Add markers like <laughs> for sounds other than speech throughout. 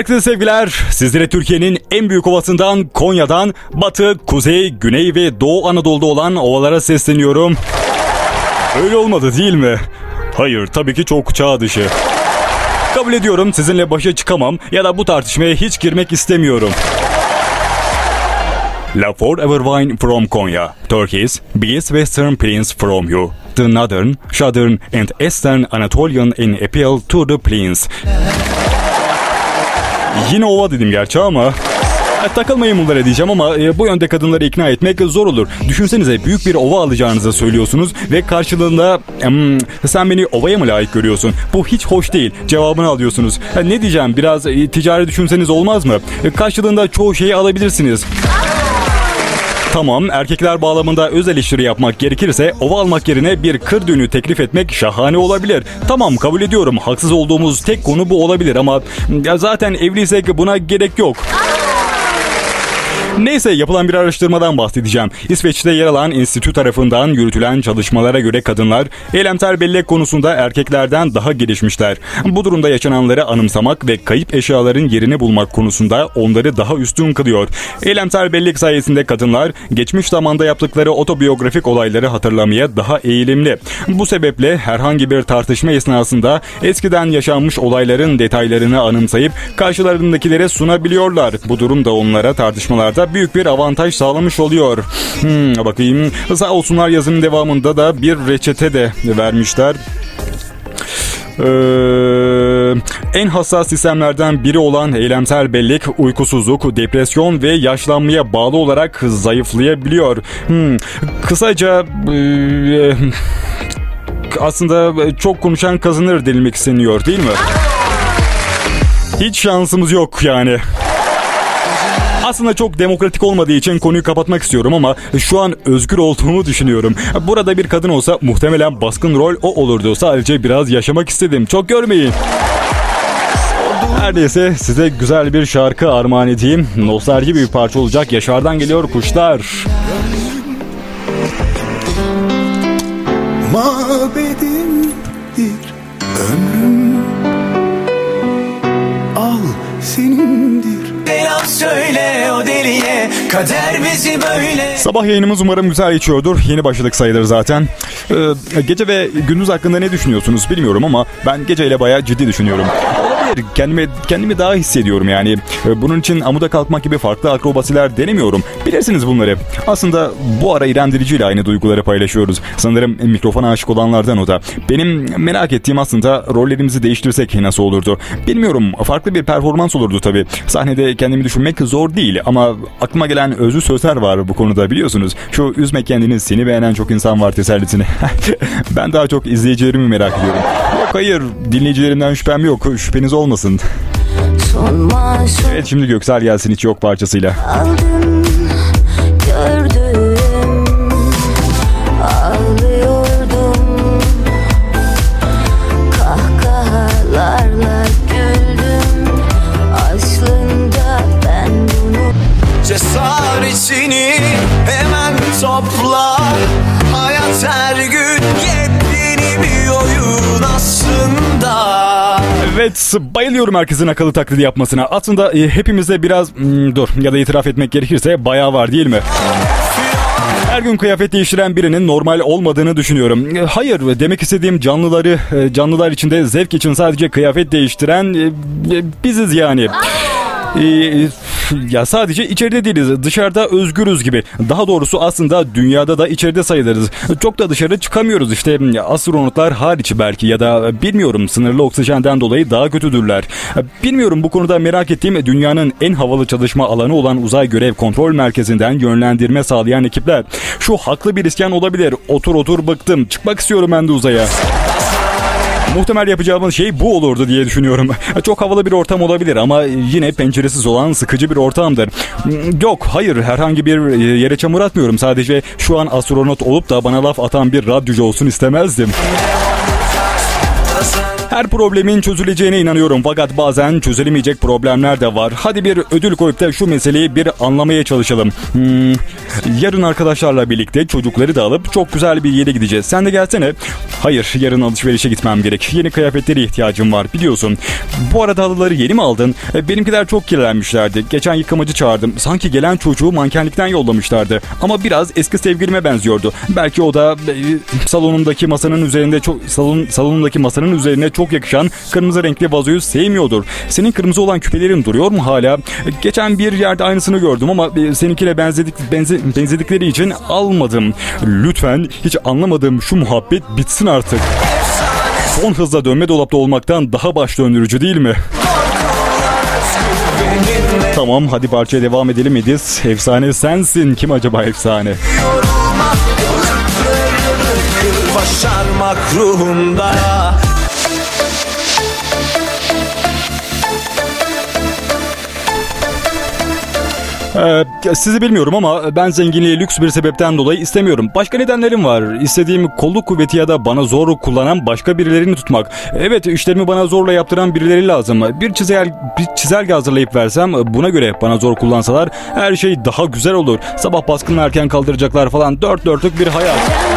Herkese sevgiler. Sizlere Türkiye'nin en büyük ovasından Konya'dan batı, kuzey, güney ve doğu Anadolu'da olan ovalara sesleniyorum. Öyle olmadı değil mi? Hayır tabii ki çok çağ dışı. Kabul ediyorum sizinle başa çıkamam ya da bu tartışmaya hiç girmek istemiyorum. La Forever Wine from Konya, Turkeys, Bees Western Plains from you, the Northern, Southern and Eastern Anatolian in appeal to the plains. Yine ova dedim gerçi ama takılmayın bunlara diyeceğim ama e, bu yönde kadınları ikna etmek zor olur. Düşünsenize büyük bir ova alacağınızı söylüyorsunuz ve karşılığında "Hmm, sen beni ovaya mı layık görüyorsun? Bu hiç hoş değil. Cevabını alıyorsunuz. Ha, ne diyeceğim biraz e, ticari düşünseniz olmaz mı? E, karşılığında çoğu şeyi alabilirsiniz. Tamam erkekler bağlamında öz eleştiri yapmak gerekirse ova almak yerine bir kır düğünü teklif etmek şahane olabilir. Tamam kabul ediyorum haksız olduğumuz tek konu bu olabilir ama ya zaten evliysek buna gerek yok. Neyse yapılan bir araştırmadan bahsedeceğim. İsveç'te yer alan enstitü tarafından yürütülen çalışmalara göre kadınlar eylemsel bellek konusunda erkeklerden daha gelişmişler. Bu durumda yaşananları anımsamak ve kayıp eşyaların yerini bulmak konusunda onları daha üstün kılıyor. Eylemsel bellek sayesinde kadınlar geçmiş zamanda yaptıkları otobiyografik olayları hatırlamaya daha eğilimli. Bu sebeple herhangi bir tartışma esnasında eskiden yaşanmış olayların detaylarını anımsayıp karşılarındakilere sunabiliyorlar. Bu durum da onlara tartışmalarda büyük bir avantaj sağlamış oluyor. Hmm, bakayım. Sağ olsunlar yazının devamında da bir reçete de vermişler. Ee, en hassas sistemlerden biri olan eylemsel bellek, uykusuzluk, depresyon ve yaşlanmaya bağlı olarak zayıflayabiliyor. Hmm, kısaca ee, aslında çok konuşan kazanır denilmek isteniyor değil mi? Hiç şansımız yok yani. Aslında çok demokratik olmadığı için konuyu kapatmak istiyorum ama şu an özgür olduğumu düşünüyorum. Burada bir kadın olsa muhtemelen baskın rol o olurdu. Sadece biraz yaşamak istedim. Çok görmeyin. Her neyse size güzel bir şarkı armağan edeyim. Nostalji bir parça olacak. Yaşar'dan geliyor kuşlar. Mabedimdir ömrüm Al senindir Selam söyle o deliye Kader bizi böyle Sabah yayınımız umarım güzel geçiyordur. Yeni başladık sayılır zaten. Ee, gece ve gündüz hakkında ne düşünüyorsunuz bilmiyorum ama ben geceyle bayağı ciddi düşünüyorum. Olabilir. Kendimi, kendimi daha hissediyorum yani. Ee, Bunun için amuda kalkmak gibi farklı akrobasiler denemiyorum. Bilirsiniz bunları. Aslında bu ara İrem ile aynı duyguları paylaşıyoruz. Sanırım mikrofona aşık olanlardan o da. Benim merak ettiğim aslında rollerimizi değiştirsek nasıl olurdu? Bilmiyorum. Farklı bir performans olurdu tabii. Sahnede kendimi düşünmek zor değil ama aklıma gelen özlü sözler var bu konuda biliyorsunuz. Şu üzme kendini seni beğenen çok insan var tesellisini. <laughs> ben daha çok izleyicilerimi merak ediyorum. Hayır dinleyicilerimden şüphem yok. Şüpheniz olmasın. Evet şimdi Göksel gelsin hiç yok parçasıyla. aldım Evet bayılıyorum herkesin akıllı taklidi yapmasına. Aslında e, hepimizde biraz hmm, dur ya da itiraf etmek gerekirse bayağı var değil mi? Her gün kıyafet değiştiren birinin normal olmadığını düşünüyorum. E, Hayır demek istediğim canlıları e, canlılar içinde zevk için sadece kıyafet değiştiren e, e, biziz yani. E, <laughs> ya sadece içeride değiliz. Dışarıda özgürüz gibi. Daha doğrusu aslında dünyada da içeride sayılırız. Çok da dışarı çıkamıyoruz işte. Astronotlar hariç belki ya da bilmiyorum sınırlı oksijenden dolayı daha kötüdürler. Bilmiyorum bu konuda merak ettiğim dünyanın en havalı çalışma alanı olan uzay görev kontrol merkezinden yönlendirme sağlayan ekipler. Şu haklı bir isyan olabilir. Otur otur bıktım. Çıkmak istiyorum ben de uzaya. Muhtemel yapacağımız şey bu olurdu diye düşünüyorum. <laughs> Çok havalı bir ortam olabilir ama yine penceresiz olan sıkıcı bir ortamdır. Yok hayır herhangi bir yere çamur atmıyorum. Sadece şu an astronot olup da bana laf atan bir radyocu olsun istemezdim. Her problemin çözüleceğine inanıyorum fakat bazen çözülemeyecek problemler de var. Hadi bir ödül koyup da şu meseleyi bir anlamaya çalışalım. Hmm, yarın arkadaşlarla birlikte çocukları da alıp çok güzel bir yere gideceğiz. Sen de gelsene. Hayır yarın alışverişe gitmem gerek. Yeni kıyafetlere ihtiyacım var biliyorsun. Bu arada halıları yeni mi aldın? E, Benimkiler çok kirlenmişlerdi. Geçen yıkamacı çağırdım. Sanki gelen çocuğu mankenlikten yollamışlardı. Ama biraz eski sevgilime benziyordu. Belki o da e, salonundaki masanın üzerinde çok salon salonundaki masanın üzerine çok yakışan kırmızı renkli vazoyu sevmiyordur. Senin kırmızı olan küpelerin duruyor mu hala? Geçen bir yerde aynısını gördüm ama e, seninkiyle benzedik benze, benzedikleri için almadım. Lütfen hiç anlamadığım şu muhabbet bitsin artık. Son hızla dönme dolapta olmaktan daha baş döndürücü değil mi? Tamam hadi parçaya devam edelim Ediz. Efsane sensin. Kim acaba efsane? Başarmak ruhumda Ee, sizi bilmiyorum ama ben zenginliği lüks bir sebepten dolayı istemiyorum. Başka nedenlerim var. İstediğim kolluk kuvveti ya da bana zor kullanan başka birilerini tutmak. Evet işlerimi bana zorla yaptıran birileri lazım. Bir çizel bir çizelge hazırlayıp versem buna göre bana zor kullansalar her şey daha güzel olur. Sabah baskını erken kaldıracaklar falan dört dörtlük bir hayat.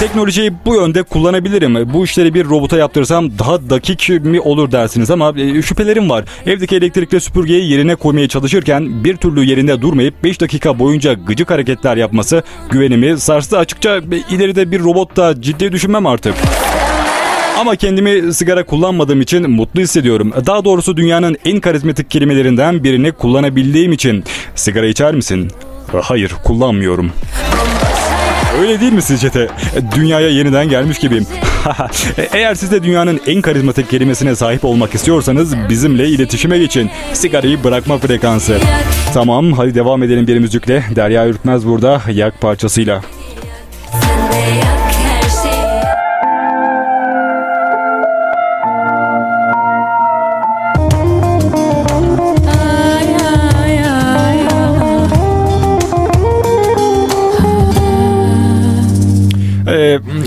Teknolojiyi bu yönde kullanabilirim. Bu işleri bir robota yaptırsam daha dakik mi olur dersiniz ama e, şüphelerim var. Evdeki elektrikli süpürgeyi yerine koymaya çalışırken bir türlü yerinde durmayıp 5 dakika boyunca gıcık hareketler yapması güvenimi sarstı. Açıkça e, ileride bir robot da ciddi düşünmem artık. Ama kendimi sigara kullanmadığım için mutlu hissediyorum. Daha doğrusu dünyanın en karizmatik kelimelerinden birini kullanabildiğim için. Sigara içer misin? Hayır, kullanmıyorum. Öyle değil mi sizce de? Dünyaya yeniden gelmiş gibiyim. <laughs> Eğer siz de dünyanın en karizmatik kelimesine sahip olmak istiyorsanız bizimle iletişime geçin. Sigarayı bırakma frekansı. Tamam hadi devam edelim bir müzikle. Derya Ürkmez burada yak parçasıyla.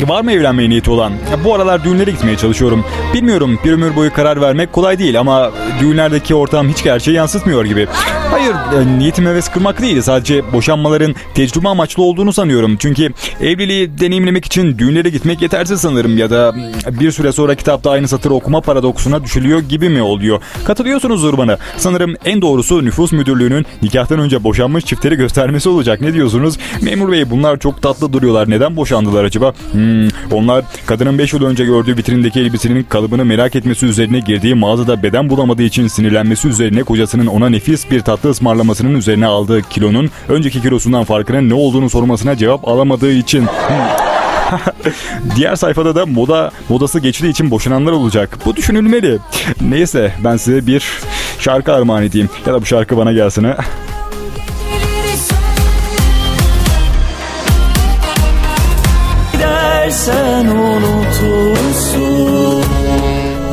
Var mı evlenmeye niyeti olan? Bu aralar düğünlere gitmeye çalışıyorum. Bilmiyorum bir ömür boyu karar vermek kolay değil ama düğünlerdeki ortam hiç gerçeği yansıtmıyor gibi. Hayır e, niyetim heves kırmak değil sadece boşanmaların tecrübe amaçlı olduğunu sanıyorum. Çünkü evliliği deneyimlemek için düğünlere gitmek yetersiz sanırım ya da bir süre sonra kitapta aynı satır okuma paradoksuna düşülüyor gibi mi oluyor? Katılıyorsunuzdur bana. Sanırım en doğrusu nüfus müdürlüğünün nikahtan önce boşanmış çiftleri göstermesi olacak. Ne diyorsunuz? Memur bey bunlar çok tatlı duruyorlar. Neden boşandılar acaba? Hmm, onlar kadının 5 yıl önce gördüğü vitrindeki elbisenin kalıbını merak etmesi üzerine girdiği mağazada beden bulamadığı için sinirlenmesi üzerine kocasının ona nefis bir tatlı ısmarlamasının üzerine aldığı kilonun önceki kilosundan farkının ne olduğunu sormasına cevap alamadığı için. Hmm. <laughs> Diğer sayfada da moda modası geçtiği için boşananlar olacak. Bu düşünülmeli. Neyse ben size bir şarkı armağan edeyim. Ya da bu şarkı bana gelsin ha. Gidersen unutursun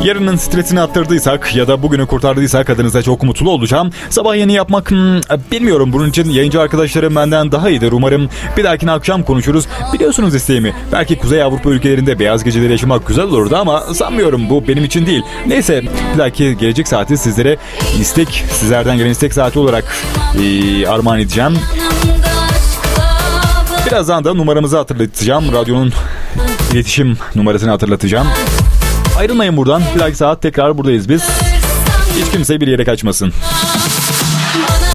Yarının stresini attırdıysak ya da bugünü kurtardıysak adınıza çok mutlu olacağım. Sabah yeni yapmak hmm, bilmiyorum. Bunun için yayıncı arkadaşlarım benden daha iyidir. Umarım bir dahakine akşam konuşuruz. Biliyorsunuz isteğimi. Belki Kuzey Avrupa ülkelerinde beyaz geceleri yaşamak güzel olurdu ama sanmıyorum bu benim için değil. Neyse bir dahaki gelecek saati sizlere istek, sizlerden gelen istek saati olarak ee, armağan edeceğim. Birazdan da numaramızı hatırlatacağım. Radyonun iletişim numarasını hatırlatacağım. Ayrılmayın buradan. Bir dahaki saat tekrar buradayız biz. Hiç kimse bir yere kaçmasın.